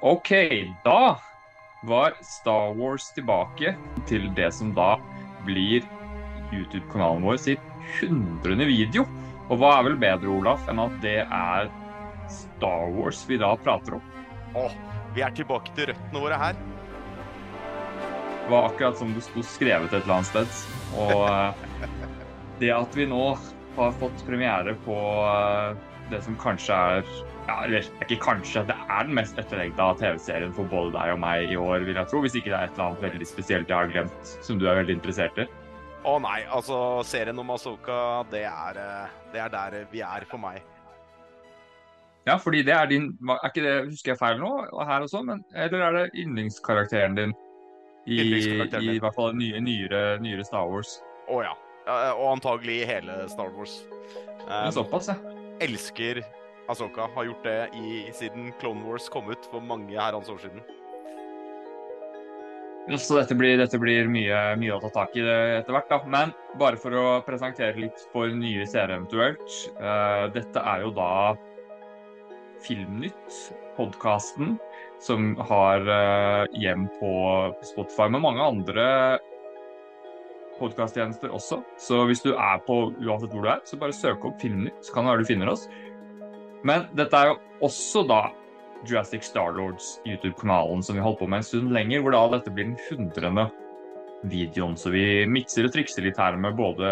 OK, da var Star Wars tilbake til det som da blir YouTube-kanalen vår sitt hundrede video. Og hva er vel bedre, Olaf, enn at det er Star Wars vi da prater om? Åh, vi er tilbake til røttene våre her. Det var akkurat som det sto skrevet et eller annet sted. Og eh, det at vi nå har fått premiere på eh, det som kanskje er ja, eller ikke kanskje, det er den mest etterlengta TV-serien for både deg og meg i år, vil jeg tro. Hvis ikke det er et eller annet veldig spesielt jeg har glemt, som du er veldig interessert i. Å nei, altså serien om Asoka, det er, eh, det er der vi er for meg. Ja, fordi det er din Er ikke det, husker jeg feil nå, her også, men eller er det yndlingskarakteren din? I, Yndlingskarakteren i hvert fall nye, nyere, nyere Star Wars. Å ja. Eh, Og antagelig i hele Star Wars. Um, såpass, ja. elsker Asoka. Har gjort det i, siden Clone Wars kom ut for mange herrens år siden. Så dette blir, dette blir mye, mye å ta tak i etter hvert. Men bare for å presentere litt for nye seere eventuelt. Uh, dette er jo da Filmnytt, podkasten, som har uh, hjem på Spotify med mange andre podkasttjenester også. Så hvis du er på uansett hvor du er, så bare søk opp Filmnytt, så kan det være du finner oss. Men dette er jo også da Jurassic Starlords YouTube-kanalen som vi holdt på med en stund lenger, hvor da dette blir den hundrende videoen. Så vi mikser og trikser litt her med både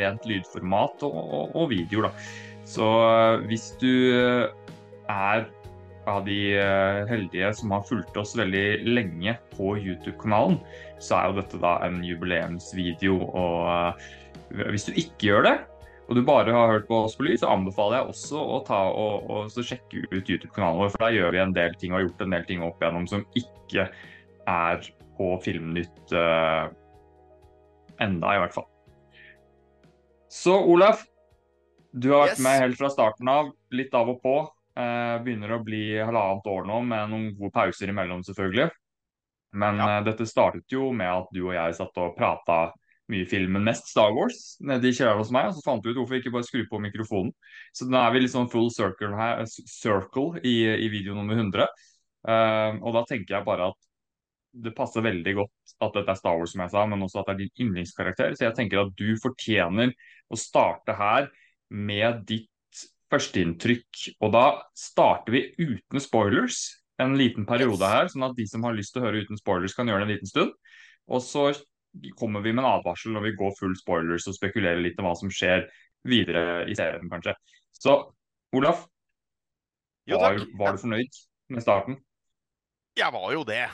rent lydformat og, og, og videoer, da. Så øh, hvis du øh, er av de øh, heldige som har fulgt oss veldig lenge på YouTube-kanalen, så er jo dette da en jubileumsvideo. Og hvis du ikke gjør det, og du bare har hørt på oss på lyd, så anbefaler jeg også å ta og, og så sjekke ut YouTube-kanalen vår. For da gjør vi en del ting og har gjort en del ting opp igjennom som ikke er på Filmnytt uh, enda, i hvert fall. Så Olaf, du har vært Yes. med helt fra starten av, litt av og på. Uh, begynner å bli halvannet år nå, med noen gode pauser imellom, selvfølgelig. Men Ja. uh, dette startet jo med at du og jeg satt og prata mye film, men mest Star Wars nede i kjelleren hos meg. Og så fant vi ut hvorfor vi ikke bare skru på mikrofonen. Så nå er vi litt sånn full circle her, eh, circle i, i video nummer 100. Eh, og da tenker jeg bare at det passer veldig godt at dette er Star Wars, som jeg sa, men også at det er din yndlingskarakter. Så jeg tenker at du fortjener å starte her med ditt førsteinntrykk. Og da starter vi uten spoilers en liten periode her, sånn at de som har lyst til å høre uten spoilers, kan gjøre det en liten stund. Og så kommer vi med en advarsel når vi går full spoilers og spekulerer litt om hva som skjer videre i serien, kanskje. Så Olaf, Jo, var, var du fornøyd med starten? Jeg var jo det.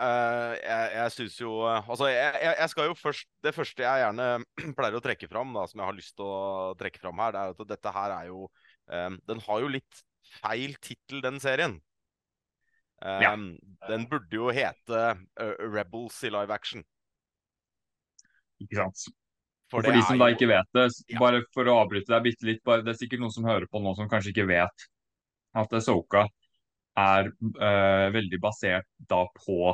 Uh, jeg jeg syns jo eh, Altså, jeg, jeg, skal jo først Det første jeg gjerne pleier å trekke fram, da, som jeg har lyst til å trekke fram her, det er at dette her er jo eh, Den har jo litt feil tittel, den serien. Eh, Ja. Den burde jo hete uh, Rebels i live action. Ikke sant? For for de som da ikke vet det, bare for å avbryte deg bitte litt, bare, det er sikkert noen som hører på nå som kanskje ikke vet at Soka er eh, veldig basert da på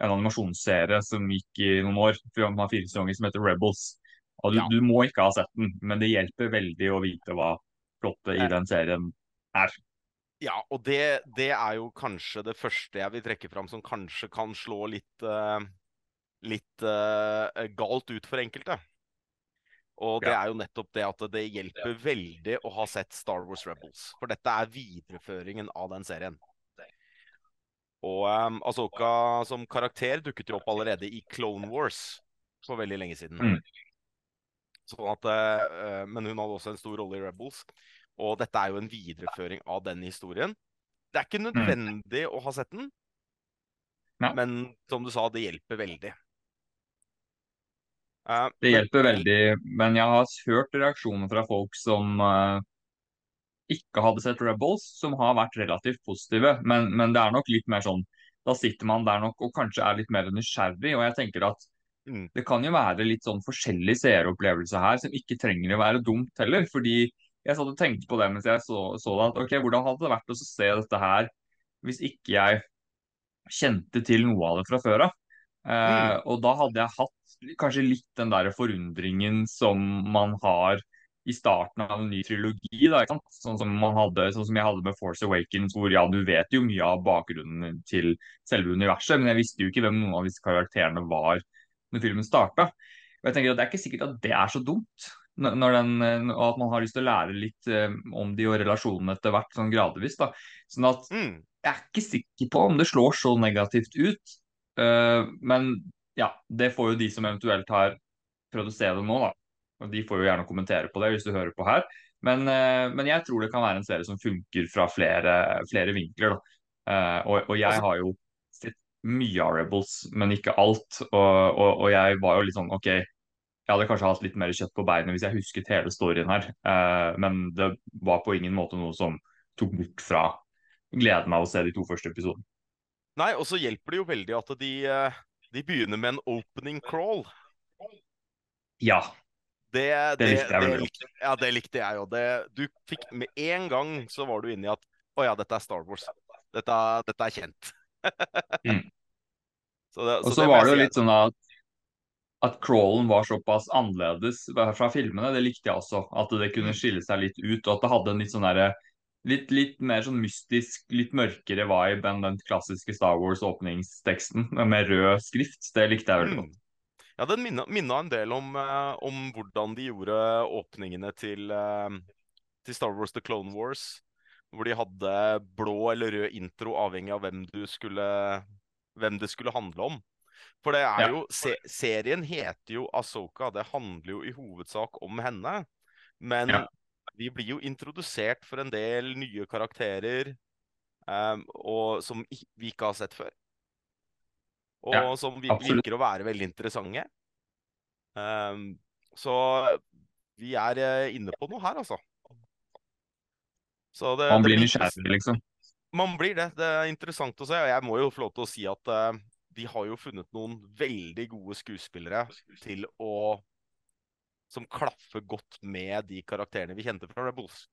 en animasjonsserie som gikk i noen år, har fire sesonger, som heter Rebels. Du, Ja. du må ikke ha sett den, men det hjelper veldig å vite hva plottet i den serien er. Ja, og det, det er jo kanskje det første jeg vil trekke fram som kanskje kan slå litt eh, litt uh, galt ut for enkelte. Og det er jo nettopp det at det hjelper veldig å ha sett Star Wars Rebels. For dette er videreføringen av den serien. Og um, Asoka som karakter dukket jo opp allerede i Clone Wars for veldig lenge siden. Mm. Sånn at, uh, men hun hadde også en stor rolle i Rebels. Og dette er jo en videreføring av den historien. Det er ikke nødvendig å ha sett den, Mm. Men som du sa, det hjelper veldig. Det hjelper veldig, men jeg har hørt reaksjoner fra folk som uh, ikke hadde sett Rebels, som har vært relativt positive. Men, men det er nok litt mer sånn Da sitter man der nok og kanskje er litt mer nysgjerrig. Og jeg tenker at Mm. det kan jo være litt sånn forskjellig seeropplevelse her, som ikke trenger å være dumt heller. Fordi jeg satt og tenkte på det mens jeg så, så det, at ok, hvordan hadde det vært å se dette her hvis ikke jeg kjente til noe av det fra før av? Eh, og da hadde jeg hatt kanskje litt den der forundringen som man har i starten av en ny trilogi. Da, sånn, som hadde, sånn, som jeg hadde med Force Awakens, hvor ja, du vet jo mye av bakgrunnen til selve universet, men jeg visste jo ikke hvem noen av disse karakterene var når filmen starta. Det er ikke sikkert at det er så dumt, den, og at man har lyst til å lære litt eh, om de og relasjonene etter hvert, sånn gradvis. da. Sånn at Mm. jeg er ikke sikker på om det slår så negativt ut. eh, men ja, det får jo de som eventuelt har prøvd å se det nå, da. Og de får jo gjerne kommentere på det hvis du hører på her. Men, eh, men jeg tror det kan være en serie som funker fra flere, flere vinkler. Eh, og, og jeg har jo sett mye av Rebels, men ikke alt. Og, og, og jeg var jo litt sånn OK, jeg hadde kanskje hatt litt mer kjøtt på beinet hvis jeg husket hele storyen her. Eh, men det var på ingen måte noe som tok bort fra gleden av å se de to første episodene. Nei, og så hjelper det jo veldig at de, de begynner med en opening crawl. Ja. Det, Det likte jeg veldig godt. ja, det likte jeg jo. Du fikk med en gang så var du inne i at å ja, dette er Star Wars. Dette, dette er kjent. Mm. Så det, Og så så det var det jo litt sånn at at crawlen var såpass annerledes fra filmene, det likte jeg også. At det kunne skille seg litt ut, og at det hadde en litt sånn derre Litt, litt mer sånn mystisk, litt mørkere vibe enn den klassiske Star Wars-åpningsteksten med rød skrift. Det likte jeg veldig Mm. godt. Ja, den minna, minna en del om, eh, om hvordan de gjorde åpningene til, eh, til Star Wars The Clone Wars. Hvor de hadde blå eller rød intro avhengig av hvem, du skulle, hvem det skulle handle om. For det er Ja. jo se, Serien heter jo Asoka. Det handler jo i hovedsak om henne. Men Ja. Vi blir jo introdusert for en del nye karakterer um, og, som vi ikke har sett før. Og Ja, som vi, absolutt. virker å være veldig interessante. Um, så vi er eh, inne på noe her, altså. Så det, Man blir nysgjerrig, liksom. Man blir det. Det er interessant å se. Og jeg må jo få lov til å si at uh, de har jo funnet noen veldig gode skuespillere til å Som klaffer godt med de karakterene vi kjente fra Rebels.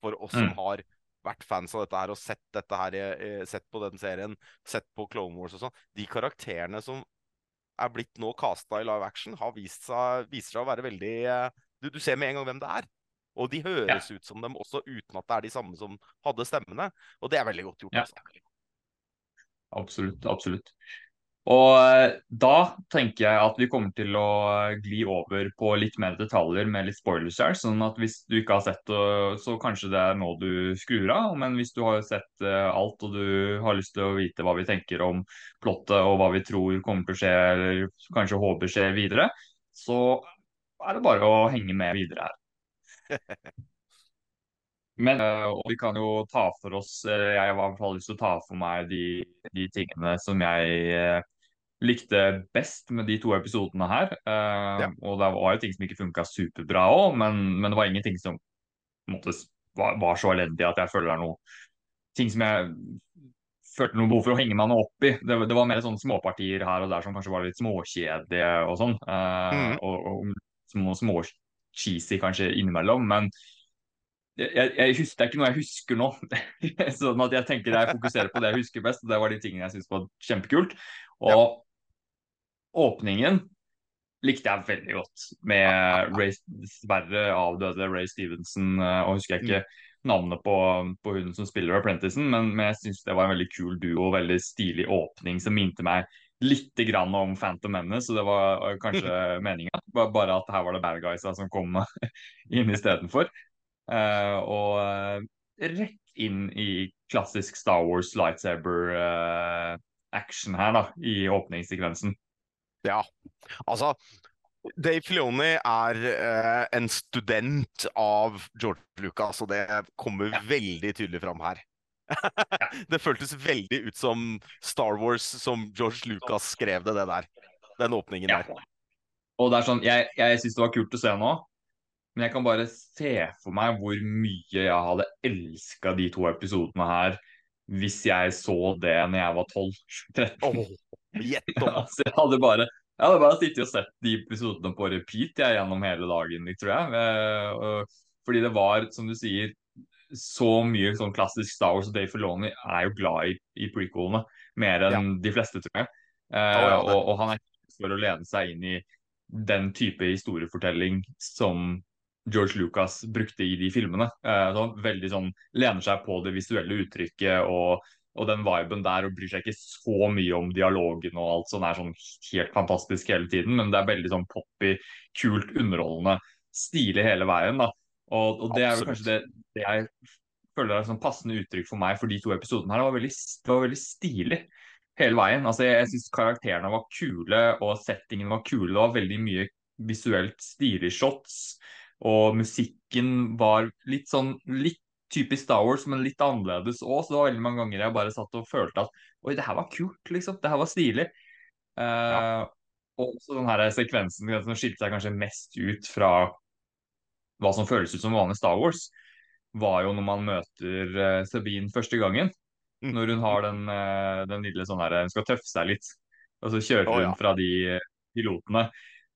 For oss som Mm. har vært fans av dette her og sett dette her, sett på den serien, sett på Clone Wars og sånn. De karakterene som er blitt nå casta i live action, har vist seg, viser seg å være veldig eh, du, du ser med en gang hvem det er. Og de høres ut som dem også, uten at det er de samme som hadde stemmene. Og det er veldig godt gjort. Ja. altså. Absolutt. Absolutt. Og eh, da tenker jeg at vi kommer til å gli over på litt mer detaljer med litt spoilers her. Sånn at hvis du ikke har sett det, så kanskje det er nå du skrur av. Men hvis du har sett eh, alt og du har lyst til å vite hva vi tenker om plottet og hva vi tror kommer til å skje, eller kanskje håper skjer videre, så er det bare å henge med videre her. Men eh, vi kan jo ta for oss eh, Jeg har i hvert fall lyst til å ta for meg de, de tingene som jeg eh, likte best med de to episodene her. Eh, Ja. Og det var jo ting som ikke funka superbra òg, men, men det var ingenting som måte, var, var så elendig at jeg føler det er noe ting som jeg følte noe behov for å henge meg noe opp i. Det, det var mer sånne småpartier her og der som kanskje var litt småkjedelige og sånn. eh, mm. Og, og små, små cheesy kanskje innimellom. Men jeg, jeg, jeg husker, det er ikke noe jeg husker nå. sånn at jeg tenker jeg fokuserer på det jeg husker best. og Det var de tingene jeg syntes var kjempekult. Og åpningen likte jeg veldig godt. Med Ray, dessverre avdøde Ray Stevenson. eh, Og husker jeg ikke navnet på, på hun som spiller Apprenticen, men, men jeg syns det var en veldig kul duo. Veldig stilig åpning som minte meg litt grann om Phantom Menace, så det var kanskje meninga. Bare at her var det bad guysa som kom inn istedenfor. Uh, og eh, rett inn i klassisk Star Wars lightsaber-action her, da, i åpningssekvensen. Ja, altså Dave Filoni er eh, en student av George Lucas, og det kommer veldig tydelig fram her. det føltes veldig ut som Star Wars som George Lucas skrev det, det der. Den åpningen Ja. der. Og det er sånn, Jeg, jeg syns det var kult å se nå, men jeg kan bare se for meg hvor mye jeg hadde elska de to episodene her hvis jeg så det når jeg var 12-13. Åh, gjett om altså, jeg hadde bare jeg hadde bare sittet og sett de episodene på repeat jeg, gjennom hele dagen, tror jeg. Eh, fordi det var, som du sier, så mye sånn klassisk Star Wars, og Dave Filoni er jo glad i, i prequelene. Mer enn de fleste, tror jeg. Eh, ja, og, og han er ikke for å lene seg inn i den type historiefortelling som George Lucas brukte i de filmene. Eh, så veldig sånn Lener seg på det visuelle uttrykket og, og den viben der, og bryr seg ikke så mye om dialogen og alt sånn er sånn helt fantastisk hele tiden, men det er veldig sånn poppy, kult, underholdende, stilig hele veien. da. Og, og det er jo kanskje det, det jeg føler er sånn passende uttrykk for meg for de to episodene her. Det var veldig, det var veldig stilig hele veien. Altså, jeg jeg syns karakterene var kule, og settingen var kule. Det var veldig mye visuelt stilige shots. Og musikken var litt sånn litt typisk Star Wars, men litt annerledes òg. Så det var veldig mange ganger jeg bare satt og følte at oi, det her var kult, liksom. Det her var stilig. Ja. Eh, og så den her sekvensen som skilte seg kanskje mest ut fra hva som føles ut som vanlig Star Wars, var jo når man møter uh, Sabine første gangen. Mm. Når hun har den, uh, den lille sånn her Hun skal tøffe seg litt, og så kjører Å, hun fra de pilotene.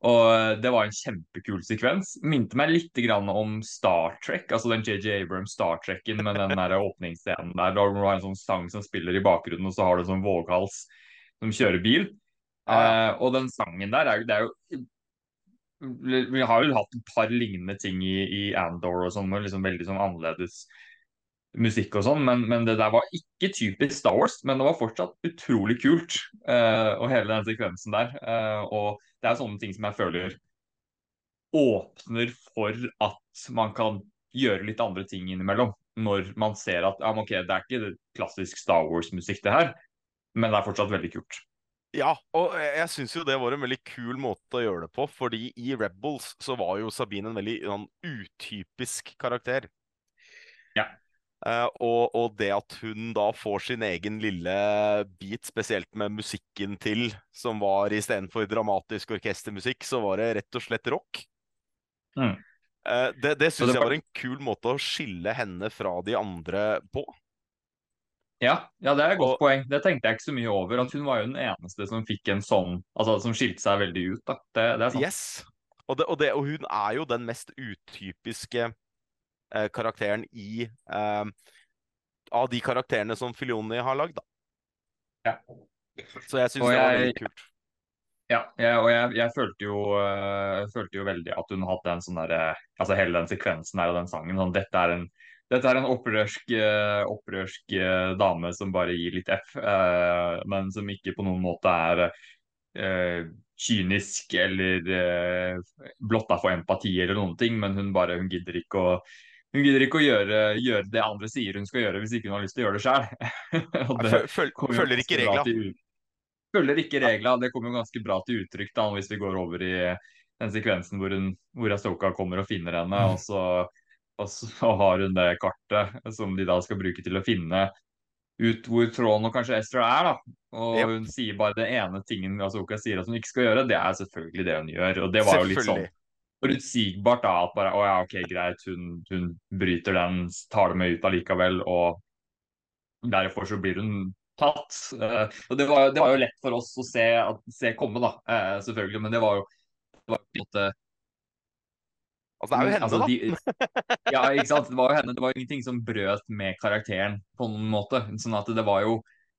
Og eh, det var en kjempekul sekvens. Minte meg litt grann om Star Trek, altså den JJ Abrams Star Trek-en med den der åpningsscenen der. Da du har en sånn sang som spiller i bakgrunnen, og så har du en sånn våghals som kjører bil. Eh, og den sangen der er jo, det er jo Vi har jo hatt et par lignende ting i, i Andor og sånn, med liksom veldig sånn annerledes musikk og sånn, men, men det der var ikke typisk Star Wars, men det var fortsatt utrolig kult. Uh, og hele den sekvensen der. Uh, og det er sånne ting som jeg føler åpner for at man kan gjøre litt andre ting innimellom. Når man ser at ja, okay, det er ikke klassisk Star Wars-musikk, det her, men det er fortsatt veldig kult. Ja, og jeg, syns jo det var en veldig kul måte å gjøre det på, fordi i Rebels så var jo Sabine en veldig en utypisk karakter. Eh, og, og det at hun da får sin egen lille bit, spesielt med musikken til, som var istedenfor dramatisk orkestermusikk, så var det rett og slett rock. Mm. Eh, det det syns jeg var- en kul måte å skille henne fra de andre på. Ja, ja, det er et godt Og- poeng. Det tenkte jeg ikke så mye over. At hun var jo den eneste som fikk en sånn Altså som skilte seg veldig ut. da. Det, det er sant. Yes. Og, det, og, det, og hun er jo den mest utypiske karakteren i eh, Av de karakterene som Filioni har lagd, da. Ja. Så jeg syns det var veldig kult. Ja, jeg, og jeg, jeg følte jo, jeg, følte jo veldig at hun hadde en sånn derre Altså hele den sekvensen her og den sangen. Sånn, dette er en, dette er en opprørsk, opprørsk dame som bare gir litt F, men som ikke på noen måte er kynisk eller blotta for empati eller noen ting, men hun bare hun gidder ikke å hun gidder ikke å gjøre, gjøre det andre sier hun skal gjøre, hvis ikke hun har lyst til å gjøre det sjøl. Føl, føl, følger ikke regla. følger ikke regla. Det kommer jo ganske bra til uttrykk da, hvis vi går over i den sekvensen hvor, hun, hvor Asoka kommer og finner henne, Mm. og så, og så har hun det kartet som de da skal bruke til å finne ut hvor Tråden og kanskje Ezra er. da. Og Yep. hun sier bare det ene tingen Asoka sier at hun ikke skal gjøre, det er selvfølgelig det hun gjør. Og det var jo litt sånn. Forutsigbart da, at bare å ja, ok, greit, hun, hun bryter den, tar det med ut allikevel, og derfor så blir hun tatt. Eh, og det var, det var jo lett for oss å se, at, se komme, da, eh, selvfølgelig, men det var jo det var på en måte Altså, det er jo henne, altså, da. de- ja, ikke sant. Det var jo henne. Det var ingenting som brøt med karakteren på noen måte. Sånn at det var jo,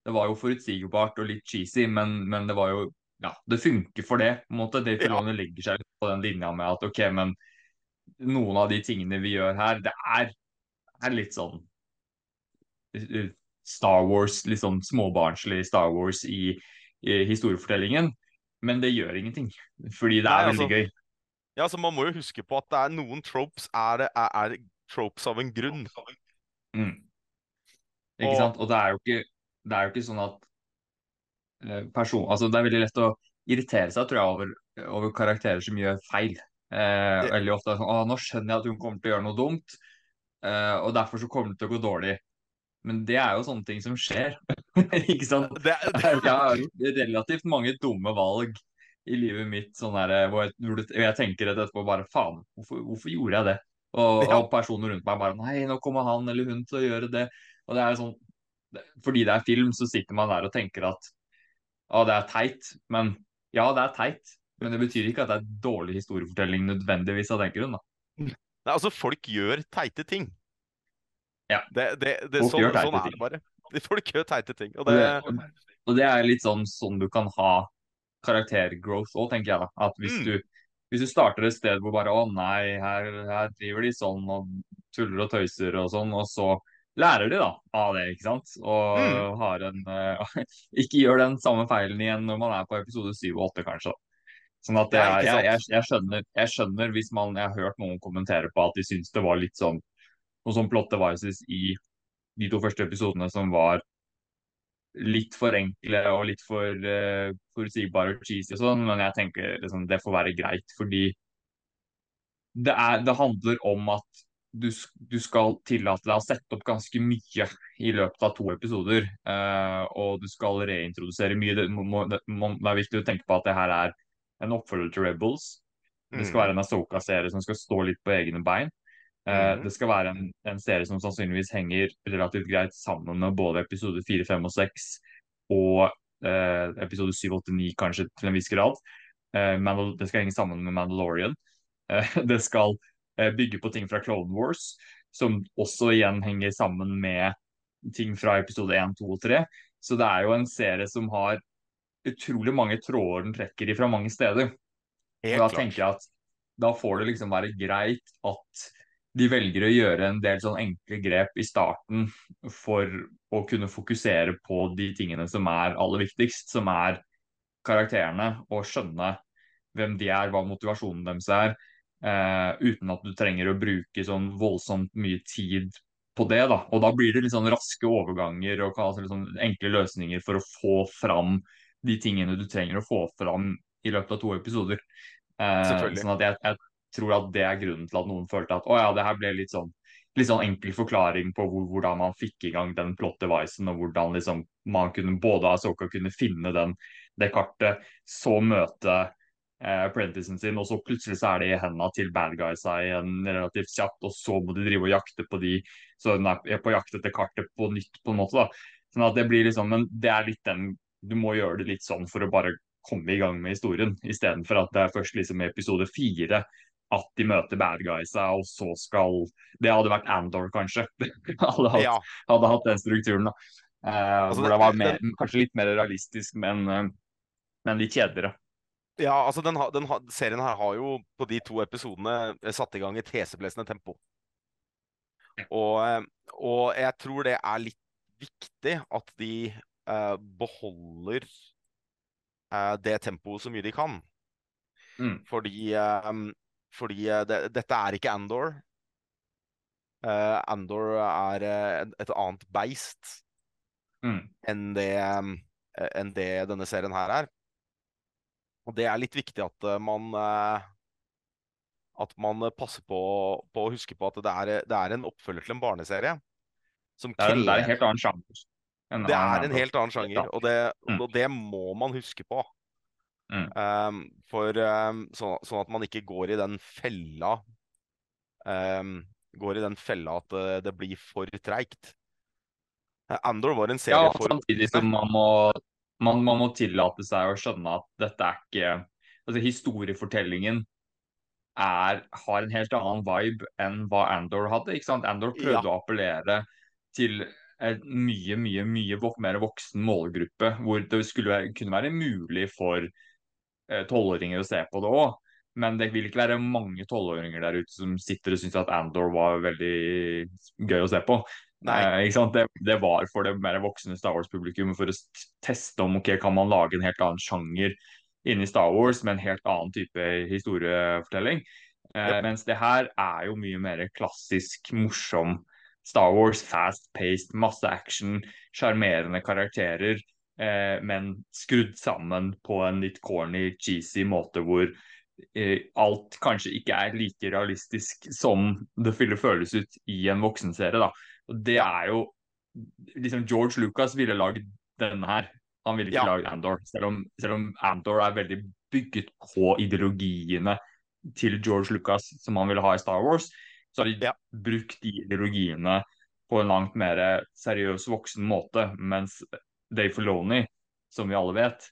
det var jo forutsigbart og litt cheesy, men, men det var jo Ja, det funker for det, på en måte. Ja. Filoni legger seg på den linja med at OK, men noen av de tingene vi gjør her, det er, er litt sånn eh, Star Wars, litt sånn småbarnslig Star Wars i, i historiefortellingen. Men det gjør ingenting, fordi det Nei, er altså, veldig gøy. Ja, så Man må jo huske på at det er noen tropes er, er, er tropes av en grunn. Mm. Ikke Og- sant? Og det er jo ikke, det er jo ikke sånn at person, altså Det er veldig lett å irritere seg tror jeg, over, over karakterer som gjør feil. Eh, Det- veldig ofte er det sånn, å, Nå skjønner jeg at hun kommer til å gjøre noe dumt, eh, og derfor så kommer det til å gå dårlig. Men det er jo sånne ting som skjer. ikke sant? Det, det, Jeg har relativt mange dumme valg i livet mitt sånn der, hvor, jeg, hvor jeg tenker rett etterpå bare faen, hvorfor, hvorfor gjorde jeg det? Og, Ja. og personer rundt meg bare nei, nå kommer han eller hun til å gjøre det. Og det er sånn, Fordi det er film, så sitter man der og tenker at å, det er teit. Men ja, det er teit. Men det betyr ikke at det er dårlig historiefortelling nødvendigvis av den grunn. da. Nei, altså, folk gjør teite ting. Ja. Det, det, det, Folk sånn, gjør teite sånn er ting. det bare. De- Folk gjør teite ting. Og Og det, det, og det er litt sånn, sånn du kan ha karaktergrowth òg, tenker jeg. da. At hvis Mm. du hvis du starter et sted hvor bare å nei, her, her driver de sånn og tuller og tøyser og sånn, og så lærer de da av det, ikke sant? Og Mm. har en uh, Ikke gjør den samme feilen igjen når man er på episode 7 og 8, kanskje. Sånn at det jeg, jeg, jeg, skjønner, jeg skjønner hvis man Jeg har hørt noen kommentere på at de syns det var litt sånn noe sånn plot devices i de to første episodene som var litt for enkle og litt for uh, forutsigbare og cheesy og sånn, men jeg tenker liksom, det får være greit, fordi det, er, det handler om at du, du, skal tillate deg å sette opp ganske mye i løpet av to episoder. Uh, og du skal reintrodusere mye. Det, må, det, må, det, er viktig å tenke på at det her er en oppfølger til Rebels. Det skal Mm. være en Asoka-serie som skal stå litt på egne bein. Uh, Mm. det skal være en, en, serie som sannsynligvis henger relativt greit sammen med både episode 4, 5 og 6 og uh, episode 7, 8, 9 kanskje til en viss grad. det skal henge sammen med Mandalorian. det skal bygge på ting fra Clone Wars, som også igjen henger sammen med ting fra episode 1, 2 og 3. Så det er jo en serie som har utrolig mange tråder den trekker i fra mange steder. Helt da klart. tenker jeg at da får det liksom være greit at de velger å gjøre en del sånn enkle grep i starten for å kunne fokusere på de tingene som er aller viktigst, som er karakterene, og skjønne hvem de er, hva motivasjonen deres er, Uh, uten at du trenger å bruke sånn voldsomt mye tid på det. da, og Da blir det litt sånn raske overganger og altså sånn enkle løsninger for å få fram de tingene du trenger å få fram i løpet av to episoder. Uh, sånn at jeg, jeg, tror at det er grunnen til at noen følte at å ja, det her ble litt sånn litt sånn enkel forklaring på hvor, hvordan man fikk i gang den plot devicen, og hvordan liksom man kunne både Asoka kunne finne den, det kartet, så møte apprenticen sin, og så plutselig så er det i hendene til bad guysa igjen relativt kjapt, og så må de drive og jakte på de, så den er på jakt etter kartet på nytt på en måte da. Sånn at det blir liksom, men det er litt den, du må gjøre det litt sånn for å bare komme i gang med historien, istedenfor at det er først liksom i episode fire at de møter bad guysa, og så skal Det hadde vært Andor, kanskje. hadde, hatt, Ja. hadde hatt den strukturen, da. Eh, Altså, hvor det- det var mer, kanskje litt mer realistisk, men, eh, men litt kjedeligere. Ja, altså den, den, serien her har jo på de to episodene eh, satt i gang et heseblesende tempo. Og, eh, og jeg tror det er litt viktig at de eh, beholder eh, det tempoet så mye de kan. Mm. Fordi, eh, fordi eh, det, dette er ikke Andor. Eh, Andor er et annet beist Mm. enn det, enn det denne serien her er. Og det er litt viktig at eh, man eh, at man eh, passer på, på å huske på at det er, det er en oppfølger til en barneserie. Som Det er, en, det er en helt annen sjanger. En Det er en helt annen sjanger, og det, Mm. og det må man huske på. Mm. Um, for um, så, sånn at man ikke går i den fella um, Går i den fella at det, det blir for treigt. Andor var en serie ja, for samtidig som man må, man, man må tillate seg å skjønne at dette er ikke Altså, historiefortellingen er, har en helt annen vibe enn hva Andor hadde. ikke sant? Andor prøvde Ja. å appellere til en mye, mye mye mer voksen målgruppe, hvor det skulle være, kunne være mulig for eh, tolvåringer å se på det òg. Men det vil ikke være mange tolvåringer der ute som sitter og syns at Andor var veldig gøy å se på. Nei. Eh? Det, det var for det mer voksne Star Wars-publikum for å teste om ok, kan man lage en helt annen sjanger inni Star Wars med en helt annen type historiefortelling. Eh, ja. Mens det her er jo mye mer klassisk, morsom Star Wars. Fast-paced, masse action, sjarmerende karakterer. Eh, men skrudd sammen på en litt corny, cheesy måte hvor alt kanskje ikke er like realistisk som det ville føles ut i en voksenserie. da. Og det er jo liksom George Lucas ville lagd denne her. Han ville ikke Ja. lagd Andor. Selv om, selv om Andor er veldig bygget på ideologiene til George Lucas som han ville ha i Star Wars, så har de Ja. brukt de ideologiene på en langt mer seriøs, voksen måte. Mens Dave Filoni, som vi alle vet,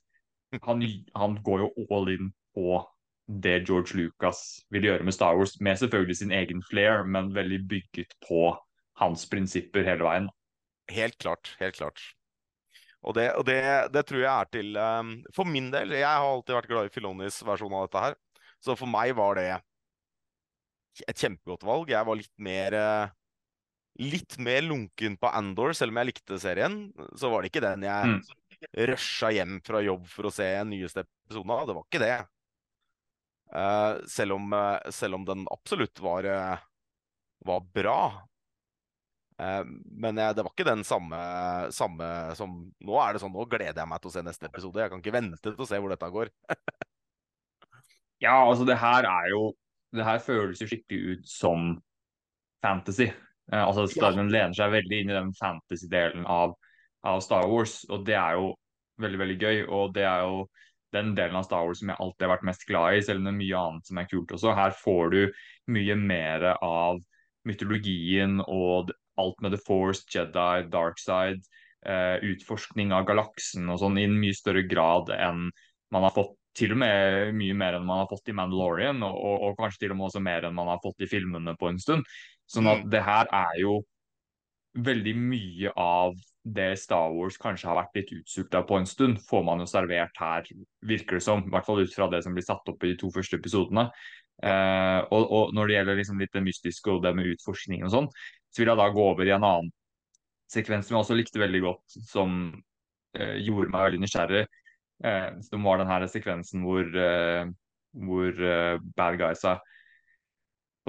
han, han går jo all in på det George Lucas vil gjøre med Star Wars, med selvfølgelig sin egen flair, men veldig bygget på hans prinsipper hele veien. Helt klart. Helt klart. Og det, og det, det tror jeg er til um, For min del, jeg har alltid vært glad i Filonis versjon av dette her. Så for meg var det et kjempegodt valg. Jeg var litt mer uh, Litt mer lunken på Andor, selv om jeg likte serien. Så var det ikke den jeg Mm. rusha hjem fra jobb for å se en nyeste episode av. Det var ikke det. Eh, selv, om, eh, selv om den absolutt var, eh, var bra. Men jeg, det var ikke den samme, samme som Nå er det sånn, nå gleder jeg meg til å se neste episode. Jeg kan ikke vente til å se hvor dette går. Ja, altså det her er jo Det her føles jo skikkelig ut som fantasy. Eh, altså Ja. Lener seg veldig inn i den fantasy-delen av, av Star Wars, og det er jo veldig, veldig gøy. Og det er jo den delen av Star Wars som jeg alltid har vært mest glad i, selv om det er mye annet som er kult også. Her får du mye mer av mytologien og alt med The Force, Jedi, Dark Side, eh, utforskning av galaksen og sånn i en mye større grad enn man har fått til og med mye mer enn man har fått i Mandalorian, og, og, og kanskje til og med også mer enn man har fått i filmene på en stund. Sånn at Mm. det her er jo veldig mye av det Star Wars kanskje har vært litt utsulta på en stund, får man jo servert her, virker det som. I hvert fall ut fra det som blir satt opp i de to første episodene. Eh, og, og når det gjelder liksom litt det mystiske og det med utforskning og sånn, så vil jeg da gå over i en annen sekvens som jeg også likte veldig godt, som eh, gjorde meg veldig nysgjerrig. Eh, som var den her sekvensen hvor, eh, hvor eh, bad guysa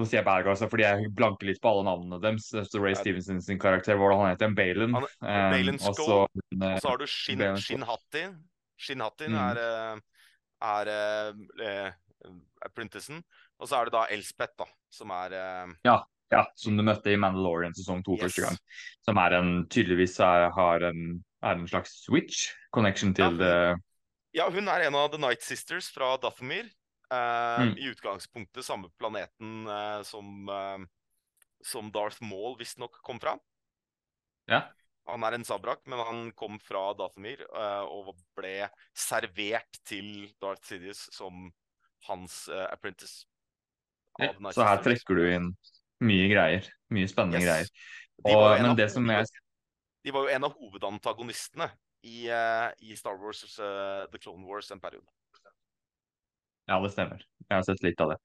og så sier jeg bad guys, fordi jeg blanker litt på alle navnene deres. Så Ray Stevenson sin karakter, hva han heter. Han- Eh, og så Og så har du Shin, Balen Shin Hatti. Shin Hattin Mm. er, er, er er eh. Og så er det da Elspeth, da, som er ja, Ja, som du møtte i Mandalorian sesong to Yes. første gang. Som er en, tydeligvis er, har en, en slags switch connection Ja, til hun- det. Ja, hun er en av The Night Sisters fra Dathomir. Eh, Mm. I utgangspunktet samme planeten eh, som, eh, som Darth Maul visstnok kom fra. Ja. Han er en sabrak, men han kom fra Dathomir uh, og ble servert til Darth Sidious som hans uh, apprentice. Ja, så her trekker du inn mye greier. Mye spennende Yes. greier. De var Og, en men av det som jeg De var jo en av hovedantagonistene i, uh, i Star Wars The Clone Wars en periode. Ja, det stemmer. Jeg har sett litt av det.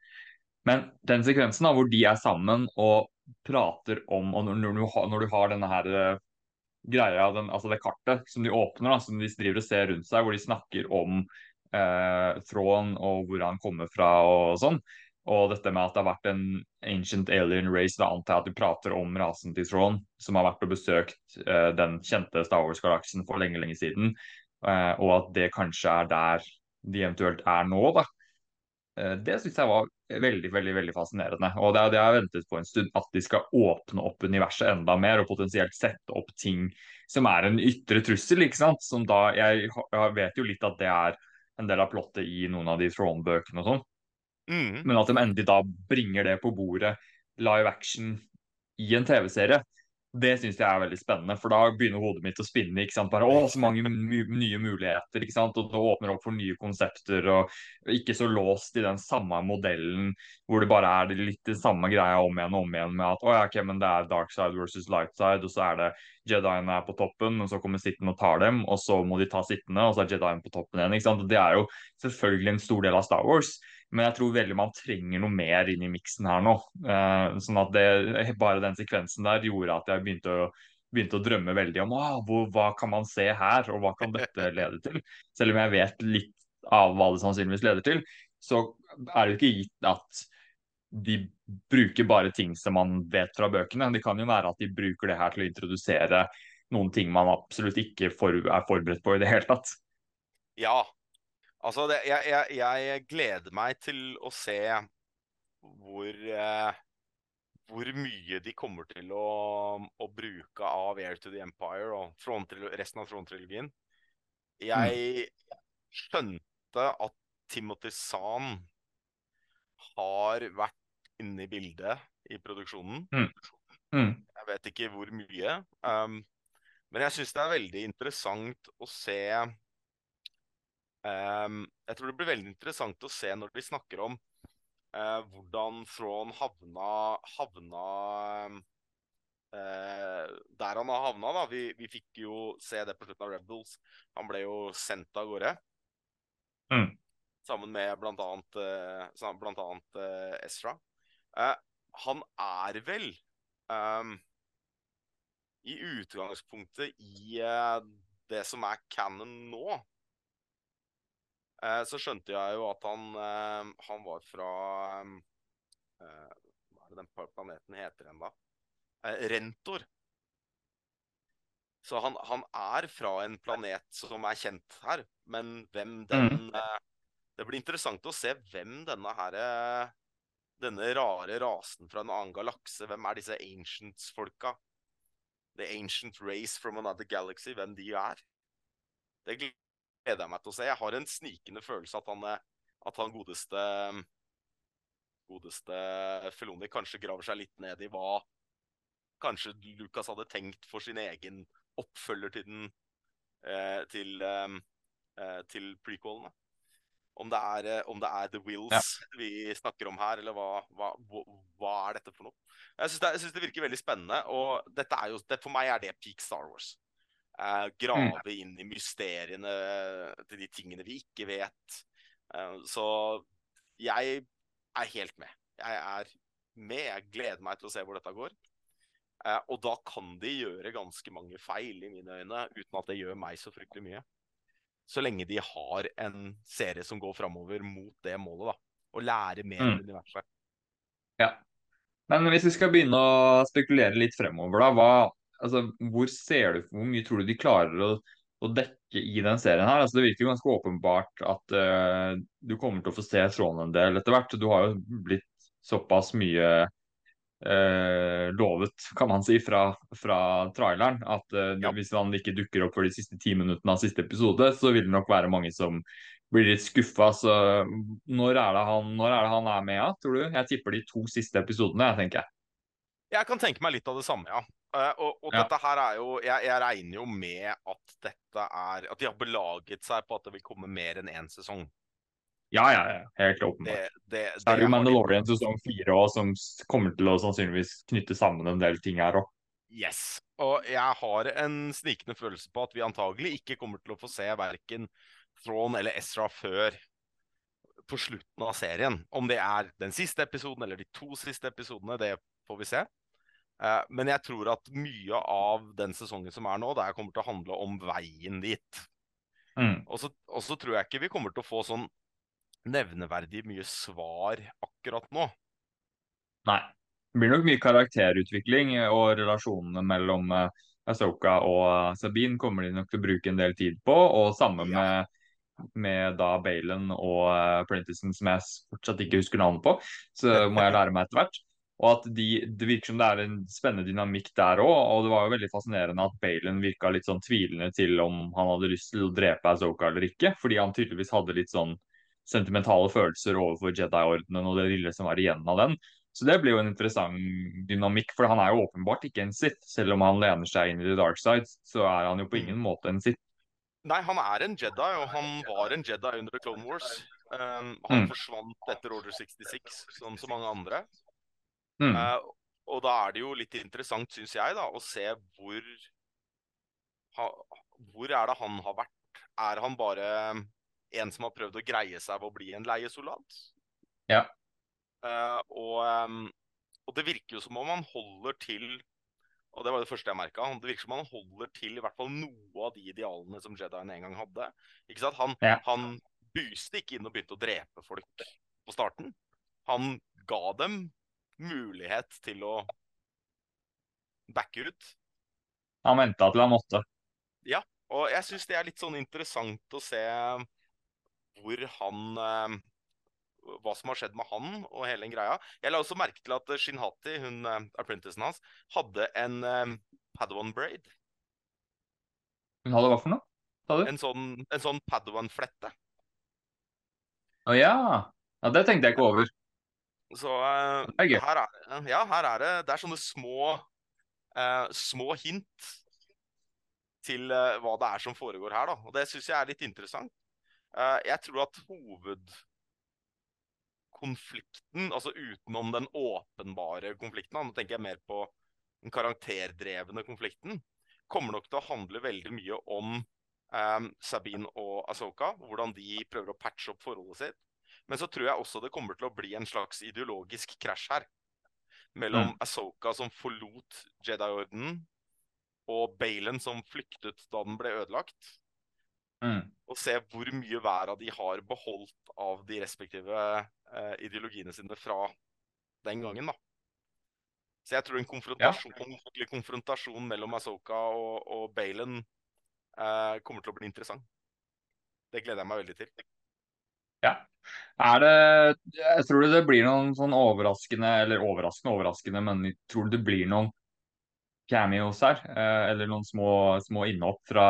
Men den sekvensen da, hvor de er sammen og prater om og når, når, du, har, når du har denne her uh, greia, den, altså det kartet som de åpner, da, som de driver og ser rundt seg, hvor de snakker om uh, Thrawn og hvor han kommer fra og sånn. Og dette med at det har vært en ancient alien race, da antar jeg at de prater om rasen til Thrawn, som har vært og besøkt uh, den kjente Star Wars-galaksen for lenge, lenge siden. Eh, og at det kanskje er der de eventuelt er nå, da. Eh, Det syns jeg var veldig veldig, veldig fascinerende. Og det er det jeg har ventet på en stund, at de skal åpne opp universet enda mer og potensielt sette opp ting som er en ytre trussel. ikke sant? Som da, Jeg, jeg vet jo litt at det er en del av plottet i noen av de Throne-bøkene og sånn, Mm. men at de endelig da bringer det på bordet live action i en TV-serie. Det syns jeg er veldig spennende, for da begynner hodet mitt å spinne. ikke sant? Bare, å, Så mange nye muligheter. ikke sant? Og det åpner opp for nye konsepter, og ikke så låst i den samme modellen hvor det bare er litt det samme greia om igjen og om igjen med at å ja, ok, men det er dark side versus light side, og så er det Jediene er på toppen, og så kommer Sitten og tar dem, og så må de ta sittende, og så er Jedien på toppen igjen. ikke sant? Og Det er jo selvfølgelig en stor del av Star Wars. Men jeg tror veldig man trenger noe mer inn i miksen her nå. Eh, sånn at det, bare den sekvensen der gjorde at jeg begynte å, begynte å drømme veldig om hvor, hva kan man se her, og hva kan dette lede til. Selv om jeg vet litt av hva det sannsynligvis leder til, så er det ikke gitt at de bruker bare ting som man vet fra bøkene. Det kan jo være at de bruker det her til å introdusere noen ting man absolutt ikke for, er forberedt på i det hele tatt. Ja. Altså, det, jeg, jeg, jeg gleder meg til å se hvor eh, hvor mye de kommer til å, å bruke av Air to the Empire og resten av Throne-trilogien. Jeg skjønte at Timothy Zahn har vært inne i bildet i produksjonen. Mm. Jeg vet ikke hvor mye. Um, men jeg syns det er veldig interessant å se Jeg tror det blir veldig interessant å se når de snakker om uh, hvordan Thrawn havna, havna uh, der han har havna. Da. Vi, vi, fikk jo se det på slutten av Rebels. Han ble jo sendt av gårde. Mm. sammen med annet, uh, blant annet uh, Ezra. Uh, han er vel um, i utgangspunktet i det som er canon nå. Så skjønte jeg jo at han, han var fra um, Hva er det den planeten heter igjen, da? Rentor. Så han, han, er fra en planet som er kjent her, men hvem den mm. Eh, det blir interessant å se hvem denne her eh, Denne rare rasen fra en annen galakse Hvem er disse ancients-folka? The ancient race from another galaxy. Hvem de er. Det gleder jeg meg til å se. Jeg har en snikende følelse at han, eh, at han godeste Godeste Feloni kanskje graver seg litt ned i hva kanskje Lucas hadde tenkt for sin egen oppfølger til den eh, til, eh, eh til prequelene. Om det, er, eh, om det er The Wills ja. vi snakker om her, eller hva, hva, hva er dette for noe? Jeg syns det, det, virker veldig spennende, og er jo, det, for meg er det peak Star Wars. Eh, grave mm. inn i mysteriene til de tingene vi ikke vet. Eh, så jeg er helt med. Jeg er med. Jeg gleder meg til å se hvor dette går. Eh, og da kan de gjøre ganske mange feil, i mine øyne, uten at det gjør meg så fryktelig mye. Så lenge de har en serie som går framover mot det målet, da. Og lære mer mm. universet. Ja. Men hvis vi skal begynne å spekulere litt fremover, da. Hva, altså, hvor ser du Hvor mye tror du de klarer å, å dekke i den serien her? Altså, det virker ganske åpenbart at uh, du kommer til å få se Tråden en del etter hvert. Du har jo blitt såpass mye uh, lovet, kan man si, fra, fra traileren. At uh, ja. hvis han ikke dukker opp for de siste ti minuttene av siste episode, så vil det nok være mange som blir litt skuffa. Så når er, han, når er, det han, er med, ja, tror du? Jeg tipper de to siste episodene, jeg tenker jeg. Jeg kan tenke meg litt av det samme, ja. Uh, og, og ja. dette her er jo jeg, jeg, regner jo med at dette er At de har belaget seg på at det vil komme mer enn én sesong. Ja, ja, ja. Helt åpenbart. Det, det, så er det jo Mandalorian sesong fire òg, som kommer til å sannsynligvis knytte sammen en del ting her òg. Yes. Og jeg har en snikende følelse på at vi antagelig ikke kommer til å få se verken Thrawn eller Ezra før på slutten av serien. Om det er den siste episoden eller de to siste episodene, det får vi se. Eh, men jeg tror at mye av den sesongen som er nå, det kommer til å handle om veien dit. Mm. Og så tror jeg ikke vi kommer til å få sånn nevneverdig mye svar akkurat nå. Nei. Det blir nok mye karakterutvikling, og relasjonene mellom uh, Asoka og Sabine kommer de nok til å bruke en del tid på. Og samme ja. med, med da Balen og Prentissen, som jeg fortsatt ikke husker navnet på. Så må jeg lære meg etter hvert. Og at de, Det virker som det er en spennende dynamikk der òg. Og det var jo veldig fascinerende at Baylon virka litt sånn tvilende til om han hadde lyst til å drepe Azoka eller ikke. Fordi han tydeligvis hadde litt sånn sentimentale følelser overfor Jedi-ordenen og det lille som var igjen av den. Så det blir jo en interessant dynamikk, for han er jo åpenbart ikke en sitt. Selv om han lener seg inn i the dark side, så er han jo på ingen måte en sitt. Nei, han er en Jedi, og han var en Jedi under The Clone Wars. Um, han mm. forsvant etter Order 66, som så mange andre. Mm. Uh, og da er det jo litt interessant, syns jeg, da, å se hvor ha, Hvor er det han har vært? Er han bare en som har prøvd å greie seg ved å bli en leiesoldat. Ja. Uh, og, um, og, det virker jo som om han holder til og det var det første jeg merka. Det virker som om han holder til i hvert fall noe av de idealene som Jedien en gang hadde. Ikke sant? Han, ja. han buste ikke inn og begynte å drepe folk på starten. Han ga dem mulighet til å backe ut. Han venta til han måtte. Ja, og jeg syns det er litt sånn interessant å se hvor han eh, hva som har skjedd med han og hele den greia. Jeg la også merke til at Shinhati, hun uh, apprenticen hans, hadde en um, Padawan braid. Hun hadde hva for noe? En sånn, en sånn Padawan-flette. Å oh, ja. ja. Det tenkte jeg ikke over. Så uh, er her, er, ja, her er det Det er sånne små, uh, små hint til hva det er som foregår her, da. Og det syns jeg er litt interessant. Eh, jeg tror at hovedkonflikten, altså utenom den åpenbare konflikten, nå tenker jeg mer på den karakterdrevne konflikten, kommer nok til å handle veldig mye om um, Sabine og Asoka. Hvordan de prøver å patche opp forholdet sitt. Men så tror jeg også det kommer til å bli en slags ideologisk krasj her. Mellom Mm. Asoka som forlot Jedi-ordenen, og Balen som flyktet da den ble ødelagt. Mm. Og se hvor mye hver av de har beholdt av de respektive eh, ideologiene sine fra den gangen, da. Så jeg tror en konfrontasjon, ordentlig konfrontasjon mellom Asoka og, og Balen eh, kommer til å bli interessant. Det gleder jeg meg veldig til. Ja. Er det Jeg tror det blir noen sånn overraskende, eller overraskende, overraskende, men jeg tror det blir noen cameos her. eh, Eller noen små, små innhopp fra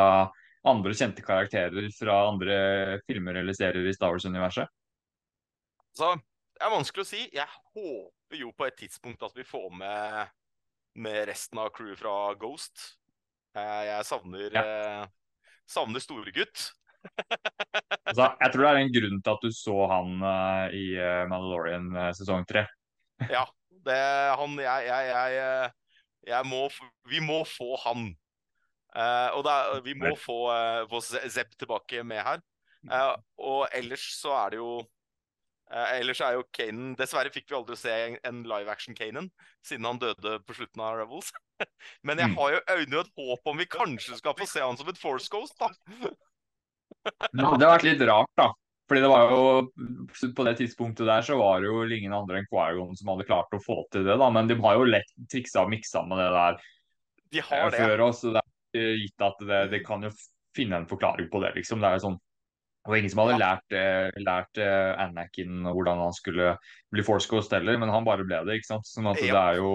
andre kjente karakterer fra andre filmer eller serier i Star Wars-universet. Så det er vanskelig å si. Jeg håper jo på et tidspunkt at vi får med, med resten av crewet fra Ghost. Eh, jeg savner, Ja. eh, savner storegutt. Altså, jeg tror det er en grunn til at du så han uh, i eh, Mandalorian eh, sesong tre. Ja, det han Jeg, jeg, jeg, jeg må Vi må få han. Uh, og er, vi må få, uh, få Zepp tilbake med her. Uh, og ellers så er det jo uh, Ellers er jo Kanan Dessverre fikk vi aldri se en, en live action Kanan, siden han døde på slutten av Rebels. Men jeg Mm. har jo øynene et håp om vi kanskje skal få se han som et Force Ghost, da. Det hadde vært litt rart, da. Fordi det var jo På det tidspunktet der så var det jo ingen andre enn Quaigon som hadde klart å få til det, da. Men de har jo lett triksa og miksa med det der De eh, har det. før oss. Så det er gitt at det, det kan jo finne en forklaring på det, liksom. Det er jo sånn det var ingen som hadde lært, eh, lært eh, Anakin hvordan han skulle bli Force Ghost heller, men han bare ble det, ikke sant. Sånn at det er jo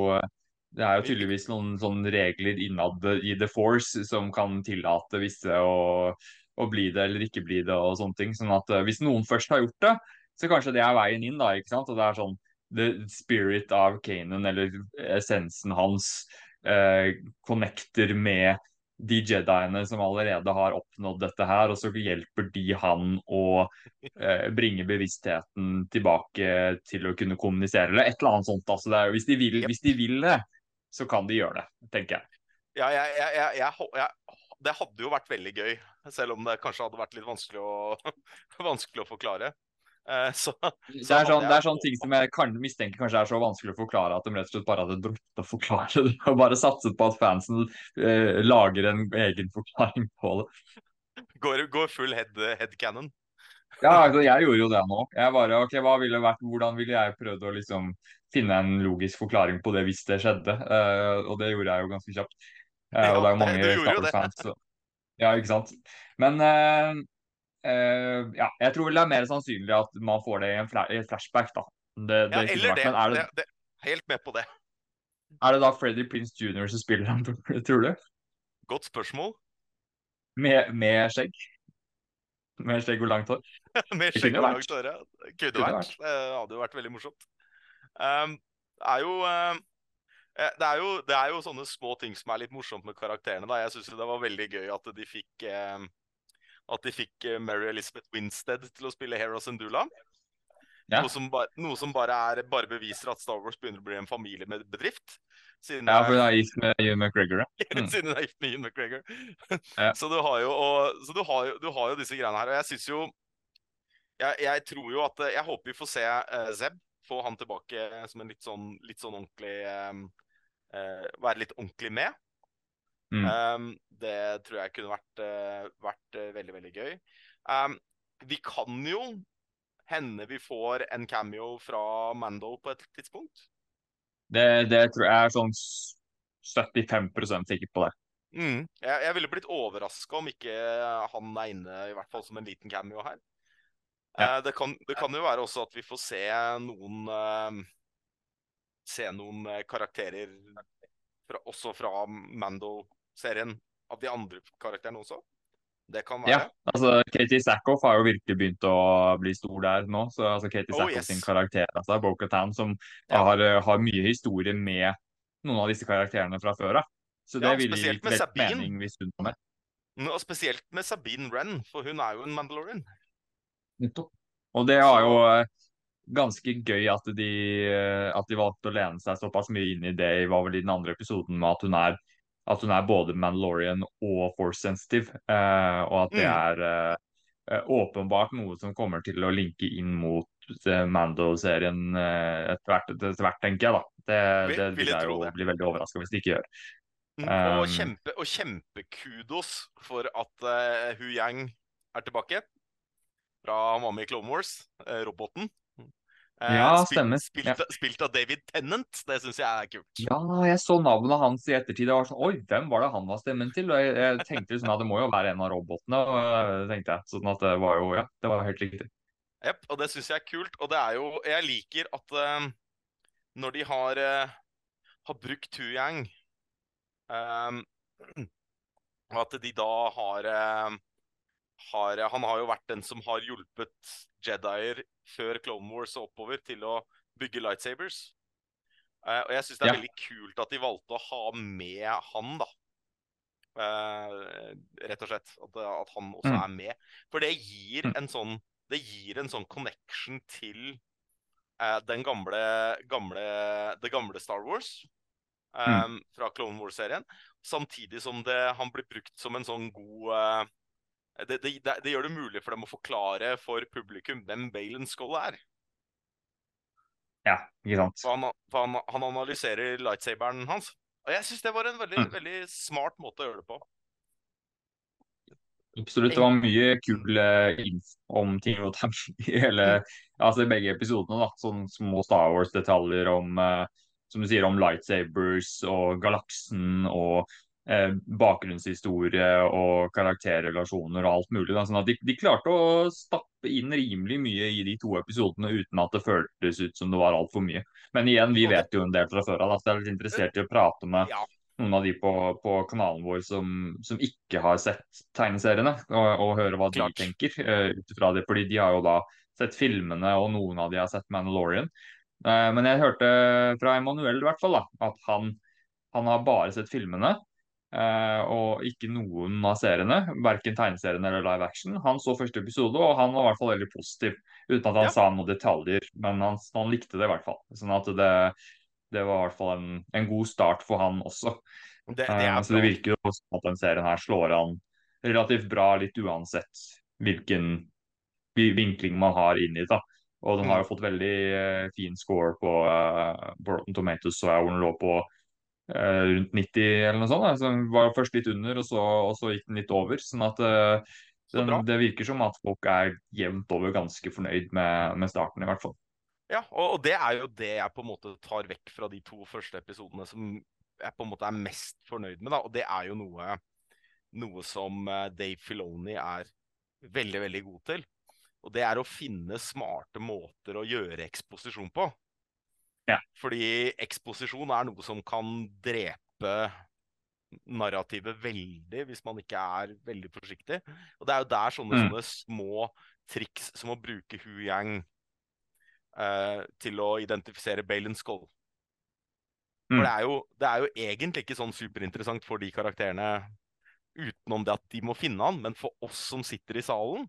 det er jo tydeligvis noen regler innad i The Force som kan tillate visse å, å bli det eller ikke bli det og sånne ting. Sånn at eh, hvis noen først har gjort det, så kanskje det er veien inn, da, ikke sant. Og det er sånn the spirit av Kanan, eller essensen hans, eh, connecter med de Jediene som allerede har oppnådd dette her, og så hjelper de han å eh, bringe bevisstheten tilbake til å kunne kommunisere, eller et eller annet sånt. Altså, det er, hvis, de vil, hvis de vil det, så kan de gjøre det, tenker jeg. Ja, jeg, jeg, jeg, det hadde jo vært veldig gøy, selv om det kanskje hadde vært litt vanskelig å, vanskelig å forklare. Eh, så, Det er, sånn, det er sånne ting som jeg kan mistenker kanskje er så vanskelig å forklare at de rett og slett bare hadde droppet å forklare det, og bare satset på at fansen eh, lager en egen forklaring på det. går, går full head, headcanon. Ja, altså, jeg gjorde jo det nå. Jeg bare, ok, hva ville vært, Hvordan ville jeg prøvd å liksom finne en logisk forklaring på det hvis det skjedde? Uh, og det gjorde jeg jo ganske kjapt. Ja, og det er mange du gjorde jo det. Så- Ja, ikke sant. Men uh, uh, ja, jeg tror vel det er mer sannsynlig at man får det i en flashback, da. Det, det ja, eller det. Det, det. Helt med på det. er det da Freddy Prince Jr. som spiller ham, tror du? Godt spørsmål. Med, med skjegg? Med skjegg og langt hår? Med skjegg og langt hår. ja. Kunne vært. Det hadde jo vært veldig morsomt. Um, det er jo eh, det er jo, det er jo sånne små ting som er litt morsomt med karakterene. da. Jeg syns det var veldig gøy at de fikk eh, at de fikk eh, Mary Elizabeth Winstead til å spille Hera Syndulla. Ja. Noe, som bare, noe som bare, er, bare beviser at Star Wars begynner å bli en familiebedrift. Siden Ja, for hun er gift med Ewan McGregor. Ja. Mm. siden hun er gift med Ewan McGregor. Ja. Så, du har, jo, og, så du, har jo, du har jo disse greiene her. Og jeg syns jo jeg, jeg tror jo at Jeg håper vi får se uh, Zeb. Få han tilbake som en litt sånn, litt sånn ordentlig eh, eh, Være litt ordentlig med. Mm. Um, det tror jeg kunne vært, eh, vært eh, veldig, veldig gøy. Um, vi kan jo hende vi får en cameo fra Mando på et tidspunkt. Det, det tror jeg er sånn 75% sikker på det. Mm. Jeg, jeg ville blitt overraska om ikke han er inne, i hvert fall som en liten cameo her. Ja. Uh, det, kan, det kan jo være også at vi får se noen eh, Se noen eh, karakterer fra, også fra Mando-serien. Av de andre karakterene også. Det kan Ja, altså Katie Sackhoff har jo virkelig begynt å bli stor der nå. Så altså Katie Oh, Sackhoff yes. sin karakter, altså Bo-Katan, som Ja. har, eh, har mye historie med noen av disse karakterene fra før av. Så det Ja, ville gitt med Sabine. mening hvis hun var med. Og spesielt med Sabine Wren, for hun er jo en Mandalorian. Og det har jo eh, ganske gøy at de, eh, at de valgte å lene seg såpass mye inn i det i var vel i den andre episoden med at hun er at hun er både Mandalorian og Force sensitive, uh, og at det Mm. er uh, åpenbart noe som kommer til å linke inn mot Mando-serien etter hvert, etter hvert, tenker jeg. da. Det, Vil- det vil jeg det. bli veldig overraska hvis de ikke gjør. Mm, og, kjempe, og kjempekudos for at uh, Hu Yang er tilbake. Fra mamma i Clone Wars, roboten. Eh, Ja, stemmer. Spilt, spilt av David Tennant. Det syns jeg er kult. Ja, jeg så navnet hans i ettertid. Jeg var sånn, Oi, hvem var det han var stemmen til? Og jeg, jeg tenkte liksom, ja, det må jo være en av robotene. Og, øh, tenkte jeg. Sånn at det var jo, ja, det var helt riktig. Jepp, og det syns jeg er kult. Og det er jo Jeg liker at uh, når de har, uh, har brukt Hu Yang eh, At de da har, eh, har Han har jo vært den som har hjulpet Jedier før Clone Wars og oppover til å bygge lightsabers. Uh, og jeg syns det er Ja. veldig kult at de valgte å ha med han, da. Uh, rett og slett. At, at han også Mm. er med. For det gir Mm. en sånn Det gir en sånn connection til uh, den gamle, gamle Det gamle Star Wars. Um, Mm. Fra Clone Wars-serien. Samtidig som det, han blir brukt som en sånn god det, det, det, det gjør det mulig for dem å forklare for publikum hvem Balen Skull er. Ja, ikke sant. For han, for han, han analyserer lightsaberen hans. Og jeg syns det var en veldig, Mm. veldig smart måte å gjøre det på. Absolutt. Det var mye kul eh, info om ting og tang i hele, altså begge episodene. da, Sånn små Star Wars-detaljer om uh, som du sier, om lightsabers og galaksen og bakgrunnshistorie og karakterrelasjoner og alt mulig. Da. Sånn at de, de klarte å stappe inn rimelig mye i de to episodene uten at det føltes ut som det var altfor mye. Men igjen, vi vet jo en del fra før av. så jeg er litt interessert i å prate med noen av de på, på kanalen vår som, som ikke har sett tegneseriene, og, og høre hva de tenker uh, ut ifra det. Fordi de har jo da sett filmene, og noen av de har sett Mandalorian. Eh, men jeg hørte fra Emanuel i hvert fall da, at han, han har bare sett filmene. Eh, og ikke noen av seriene, verken tegneseriene eller live action. Han så første episode, og han var i hvert fall veldig positiv. Uten at han Ja. sa noen detaljer, men han, han likte det i hvert fall. Sånn at det, det var i hvert fall en, en god start for han også. det, det er så det virker jo som at den serien her slår an relativt bra, litt uansett hvilken vinkling man har inn i det. Og den har Mm. jo fått veldig uh, fin score på, uh, Borton Tomatoes, så jeg hvor den lå på rundt 90 eller noe sånt. da. Så den var først litt under, og så, og så gikk den litt over. Sånn at eh, Så den, det virker som at folk er jevnt over ganske fornøyd med, med starten, i hvert fall. Ja, og, og det er jo det jeg på en måte tar vekk fra de to første episodene som jeg på en måte er mest fornøyd med. da, Og det er jo noe, noe som eh, Dave Filoni er veldig, veldig god til. Og det er å finne smarte måter å gjøre eksposisjon på. Ja. Fordi eksposisjon er noe som kan drepe narrativet veldig hvis man ikke er veldig forsiktig. Og det er jo der sånne, Mm. sånne små triks som å bruke Hu Yang uh, til å identifisere Balen Skull. Mm. For det er, jo, det er jo egentlig ikke sånn superinteressant for de karakterene utenom det at de må finne han, men for oss som sitter i salen,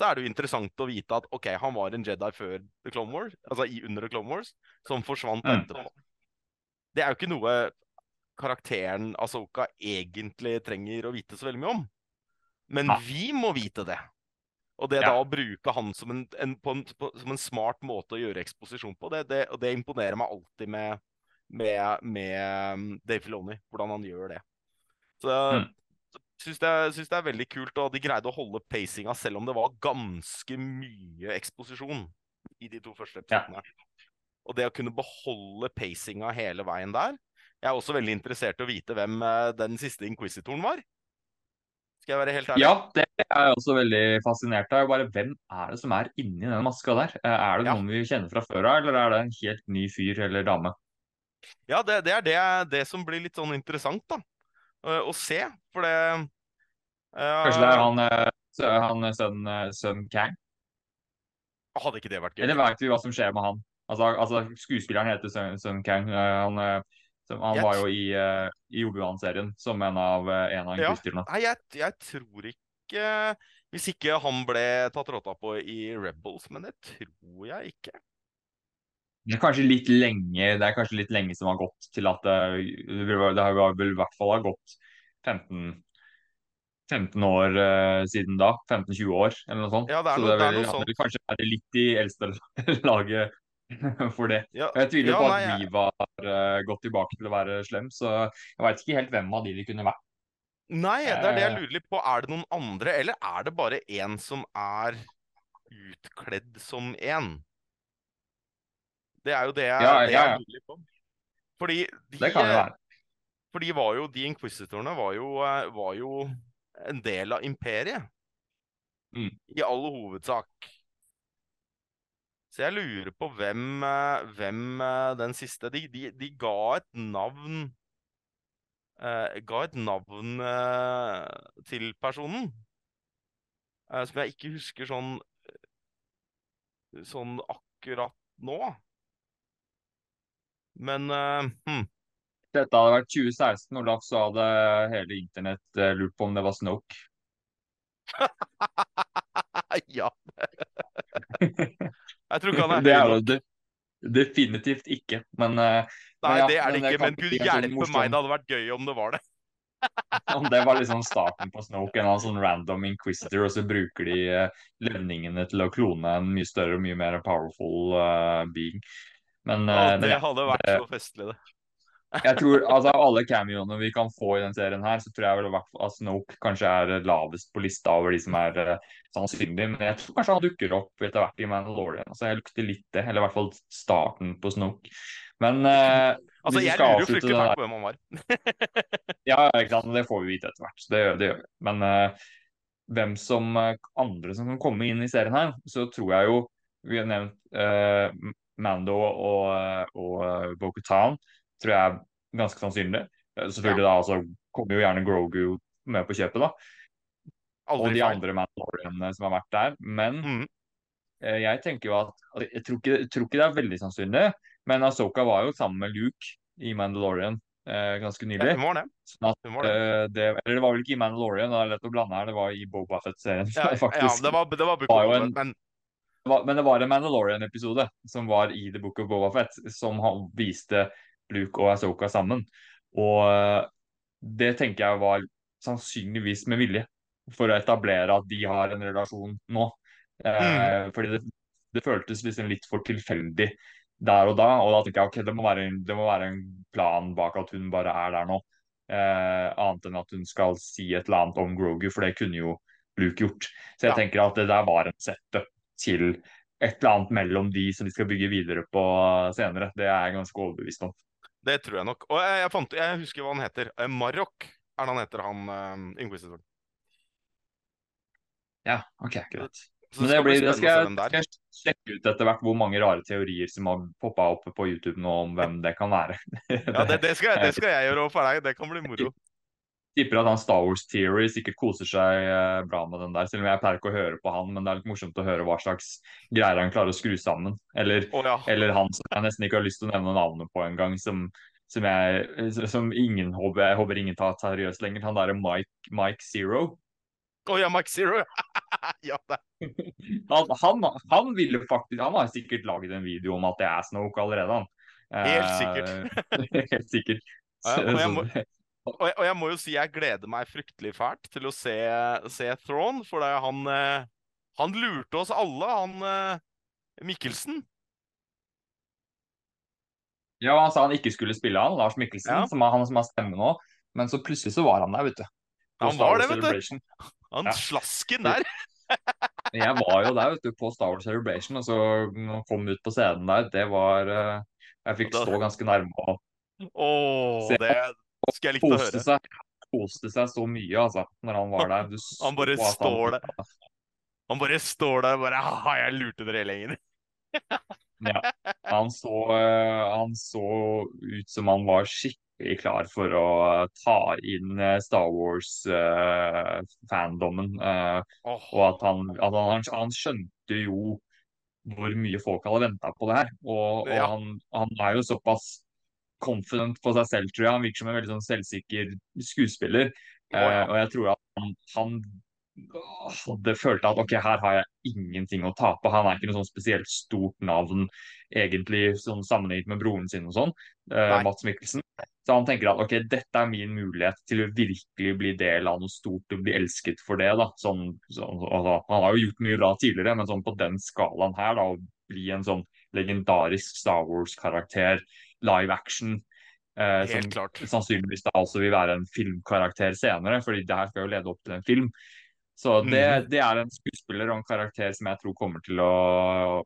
så er det jo interessant å vite at ok, han var en Jedi før The Clone Wars, altså i under The Clone Wars, som forsvant Mm. etterpå. Det er jo ikke noe karakteren Asoka egentlig trenger å vite så veldig mye om. Men Nei. vi må vite det. Og det Ja. da å bruke han som en, en, på en, på, som en smart måte å gjøre eksposisjon på, det, det, og det imponerer meg alltid med, med, med um, Dave Filoni, hvordan han gjør det. Så Mm. Syns det, syns det er veldig kult, og de greide å holde pacinga selv om det var ganske mye eksposisjon i de to første Ja. Og det å kunne beholde pacinga hele veien der Jeg er også veldig interessert i å vite hvem eh, den siste inquisitoren var. Skal jeg være helt ærlig? Ja, det er jeg også veldig fascinert av. Bare Hvem er det som er inni den maska der? Eh, Er det Ja. noen vi kjenner fra før av, eller er det en helt ny fyr eller dame? Ja, det, det er det, det som blir litt sånn interessant, da. Eh, Å se. For det eh, Kanskje det er han, eh, han sønnen sønn, Kang? Hadde ikke det vært gøy? Eller vet vi hva som skjer med han? Altså, altså Skuespilleren heter sønn, Søn Kang. Han, han Jeg var jo i, i Obi-Wan-serien som en av, en av Ja. Nei, jeg, jeg tror ikke Hvis ikke han ble tatt råta på i Rebels, men det tror jeg ikke. Det er kanskje litt lenge Det er kanskje litt lenge som har gått til at det, det har vel i hvert fall har gått 15, 15 år uh, siden da. 15-20 år, eller noe sånt. Ja, det er Så noe, det det er vil, noe han sånt. kanskje være litt i eldste laget for det. Ja, Jeg tviler ja, på nei, at jeg- Riva har uh, gått tilbake til å være slem, så jeg veit ikke helt hvem av de de kunne vært. Nei, det er det jeg Eh. lurer litt på. Er det noen andre, eller er det bare én som er utkledd som én? Det er jo det jeg, Ja, det ja, jeg ja. lurer litt på. Fordi de, Det kan det være. For de var jo, de inquisitorene var jo, eh, var jo en del av imperiet. Mm. I all hovedsak. Så jeg lurer på hvem, eh, hvem eh, den siste de, de, de ga et navn eh, Ga et navn eh, til personen. eh, som jeg ikke husker sånn Sånn akkurat nå. Men uh, hm. Dette hadde vært 2016, Olaf, så hadde hele internett eh, lurt på om det var Snoke. Ja. Jeg tror ikke han er Det er det, definitivt ikke, men uh, Nei, ja, det er det men ikke. Men gud hjelpe meg, det hadde vært gøy om det var det. om det var liksom starten på Snoke, en sånn random inquisitor, og så bruker de uh, levningene til å klone en mye større og mye mer powerful uh, being. Men, ja, det men hadde vært så festlig, det. jeg tror altså av alle cameoene vi kan få i den serien her, så tror jeg vel at Snoke kanskje er lavest på lista over de som er eh, sannsynlige. Men jeg tror kanskje han dukker opp etter hvert i Mandalorian. Altså, jeg lukter litt det, eller i hvert fall starten på Snoke. Men uh, Altså, jeg lurer jo fryktelig fælt på hvem han var. Ja, ikke sant? det får vi vite etter hvert. Det, det gjør vi. Men uh, hvem som eh, andre som kan komme inn i serien her, så tror jeg jo Vi har nevnt uh, Mando og, eh, og uh, Bo-Katan, tror jeg er ganske sannsynlig. Selvfølgelig Selvfølgelig da altså, kommer jo gjerne Grogu med på kjøpet, da. Og de feil. andre Mandalorianene som har vært der. Men mm. uh, jeg tenker jo at altså, jeg tror, ikke, jeg tror ikke det er veldig sannsynlig, men Asoka var jo sammen med Luke i Mandalorian uh, ganske Ja, nylig. hun var det. Sånn at, var det. eh, det, eller det var vel ikke i Mandalorian, det er lett å blande her, det var i Boba Fett-serien, Ja, ja, det var, det var Boba Fett, men Men det var en Mandalorian-episode som var i The Book of Boba Fett, som viste Luke og Asoka sammen. Og eh, det tenker jeg var sannsynligvis med vilje, for å etablere at de har en relasjon nå. Eh, Fordi det, det føltes liksom litt for tilfeldig der og da, og da tenker jeg ok, det må være, det må være en plan bak at hun bare er der nå. Eh, annet enn at hun skal si et eller annet om Grogu, for det kunne jo Luke gjort. Så jeg Ja. tenker at det der var en setup til et eller annet mellom de som de skal bygge videre på senere. Det er jeg ganske overbevist om. det tror jeg nok. Og jeg, jeg, fant, jeg husker hva han heter. Eh, Marok er det han heter, han uh, inquisitoren. Ja, ok, greit. Så Men det det skal bli blir, skal, jeg, er. skal sjekke ut etter hvert hvor mange rare teorier som har poppa opp på YouTube nå om hvem det kan være. Ja, det, det, skal, det skal jeg gjøre overfor for deg. Det kan bli moro. Tipper at han Star Wars Theory sikkert koser seg eh, bra med den der, selv om jeg pleier ikke å høre på han, men det er litt morsomt å høre hva slags greier han klarer å skru sammen. Eller, oh, ja. eller han som jeg nesten ikke har lyst til å nevne navnet på engang, som, som, jeg- som ingen håper, jeg håper ingen tar seriøst lenger. Han derre Mike, Mike Zero. Å ja, Mike Zero. ja. Han, han, han ville faktisk Han har sikkert laget en video om at det er Snoke allerede, han. Helt sikkert. helt sikkert. Ja, og jeg må- Så- Og, jeg- og jeg må jo si jeg gleder meg fryktelig fælt til å se, se Throne, for det han eh, Han lurte oss alle, han eh, Mikkelsen. Ja, han sa han ikke skulle spille han, Lars Mikkelsen, Ja. som er han som har stemme nå. Men så plutselig så var han der, vet du. Han var det, vet du. Han Ja. slasken der. Jeg var jo der, vet du, på Star Wars Celebration, og så han kom ut på scenen der, det var eh, Jeg fikk stå ganske nærme og oh, Se, det skulle jeg likt å høre. seg. Koste seg så mye, altså, når han var der. Du Han bare står der. Han bare står der og bare Haha, jeg lurte dere gjengen. Ja. Han så, eh, han så ut som han var skikkelig klar for å ta inn eh, Star Wars-fandommen. Åh, og at han, at han, han skjønte jo hvor mye folk hadde venta på det her. Og, og Ja. han, han er jo såpass confident på seg selv, tror jeg. Han virker som en veldig sånn selvsikker skuespiller. Eh, og jeg tror at han, han hadde følt at ok, her har jeg ingenting å tape. Han er ikke noe sånn spesielt stort navn, egentlig, sånn sammenlignet med broren sin og sånn, uh, Mats Mikkelsen. Så han tenker at ok, dette er min mulighet til å virkelig bli del av noe stort og bli elsket for det. da. Sånn, sånn, altså, han har jo gjort mye bra tidligere, men sånn på den skalaen her, da, å bli en sånn legendarisk Star Wars-karakter, live action, Eh, som klart. sannsynligvis da også vil være en filmkarakter senere, fordi det her skal jo lede opp til en film. Så det, mm. det, er en skuespiller og en karakter som jeg tror kommer til å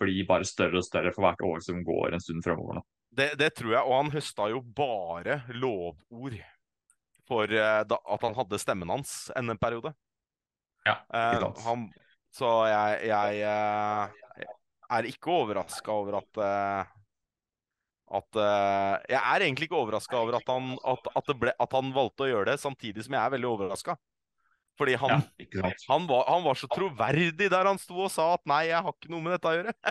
bli bare større og større for hvert år som går en stund fremover. nå. Det, det tror jeg, og han høsta jo bare lovord for uh, da, at han hadde stemmen hans en periode. Ja. Uh, han, så jeg, jeg uh, er ikke overraska over at at Jeg er egentlig ikke overraska over at han, at, at, ble, at han valgte å gjøre det, samtidig som jeg er veldig overraska. Fordi han, ja, han, var, han, var, så troverdig der han sto og sa at 'nei, jeg har ikke noe med dette å gjøre'.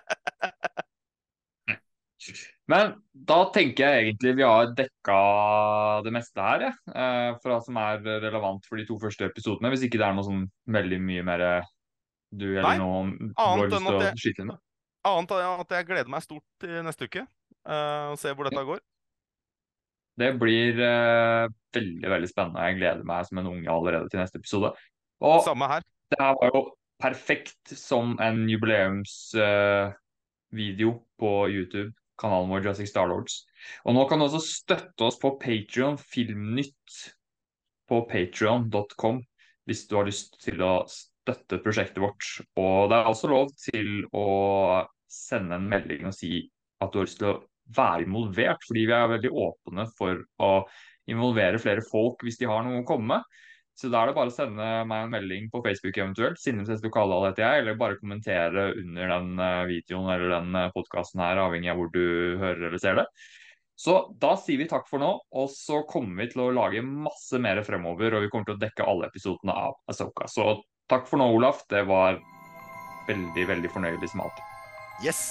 Men da tenker jeg egentlig vi har dekka det meste her, ja. Eh, for hva som er relevant for de to første episodene. Hvis ikke det er noe sånn veldig mye mer du eller Nei, noen du har lyst til å skyte inn med. Annet enn at jeg gleder meg stort til neste uke. Uh, se hvor dette går. Det blir uh, veldig veldig spennende. Jeg gleder meg som en unge allerede til neste episode. Og Samme her. det her var jo perfekt som en jubileumsvideo uh, på YouTube, kanalen vår Jurassic Starlords. Og nå kan du også støtte oss på Patrion Filmnytt på patrion.com hvis du har lyst til å støtte prosjektet vårt. Og det er også lov til å sende en melding og si at du har lyst til å være involvert, fordi vi er veldig åpne for å involvere flere folk hvis de har noe å komme med. Så da er det bare å sende meg en melding på Facebook eventuelt, Sinnemses Lokaldal heter jeg, eller bare kommentere under den eh, videoen eller den eh, podkasten her, avhengig av hvor du hører eller ser det. Så da sier vi takk for nå, og så kommer vi til å lage masse mer fremover, og vi kommer til å dekke alle episodene av Asoka. Så takk for nå, Olaf. Det var veldig, veldig fornøyelig som alltid. Yes.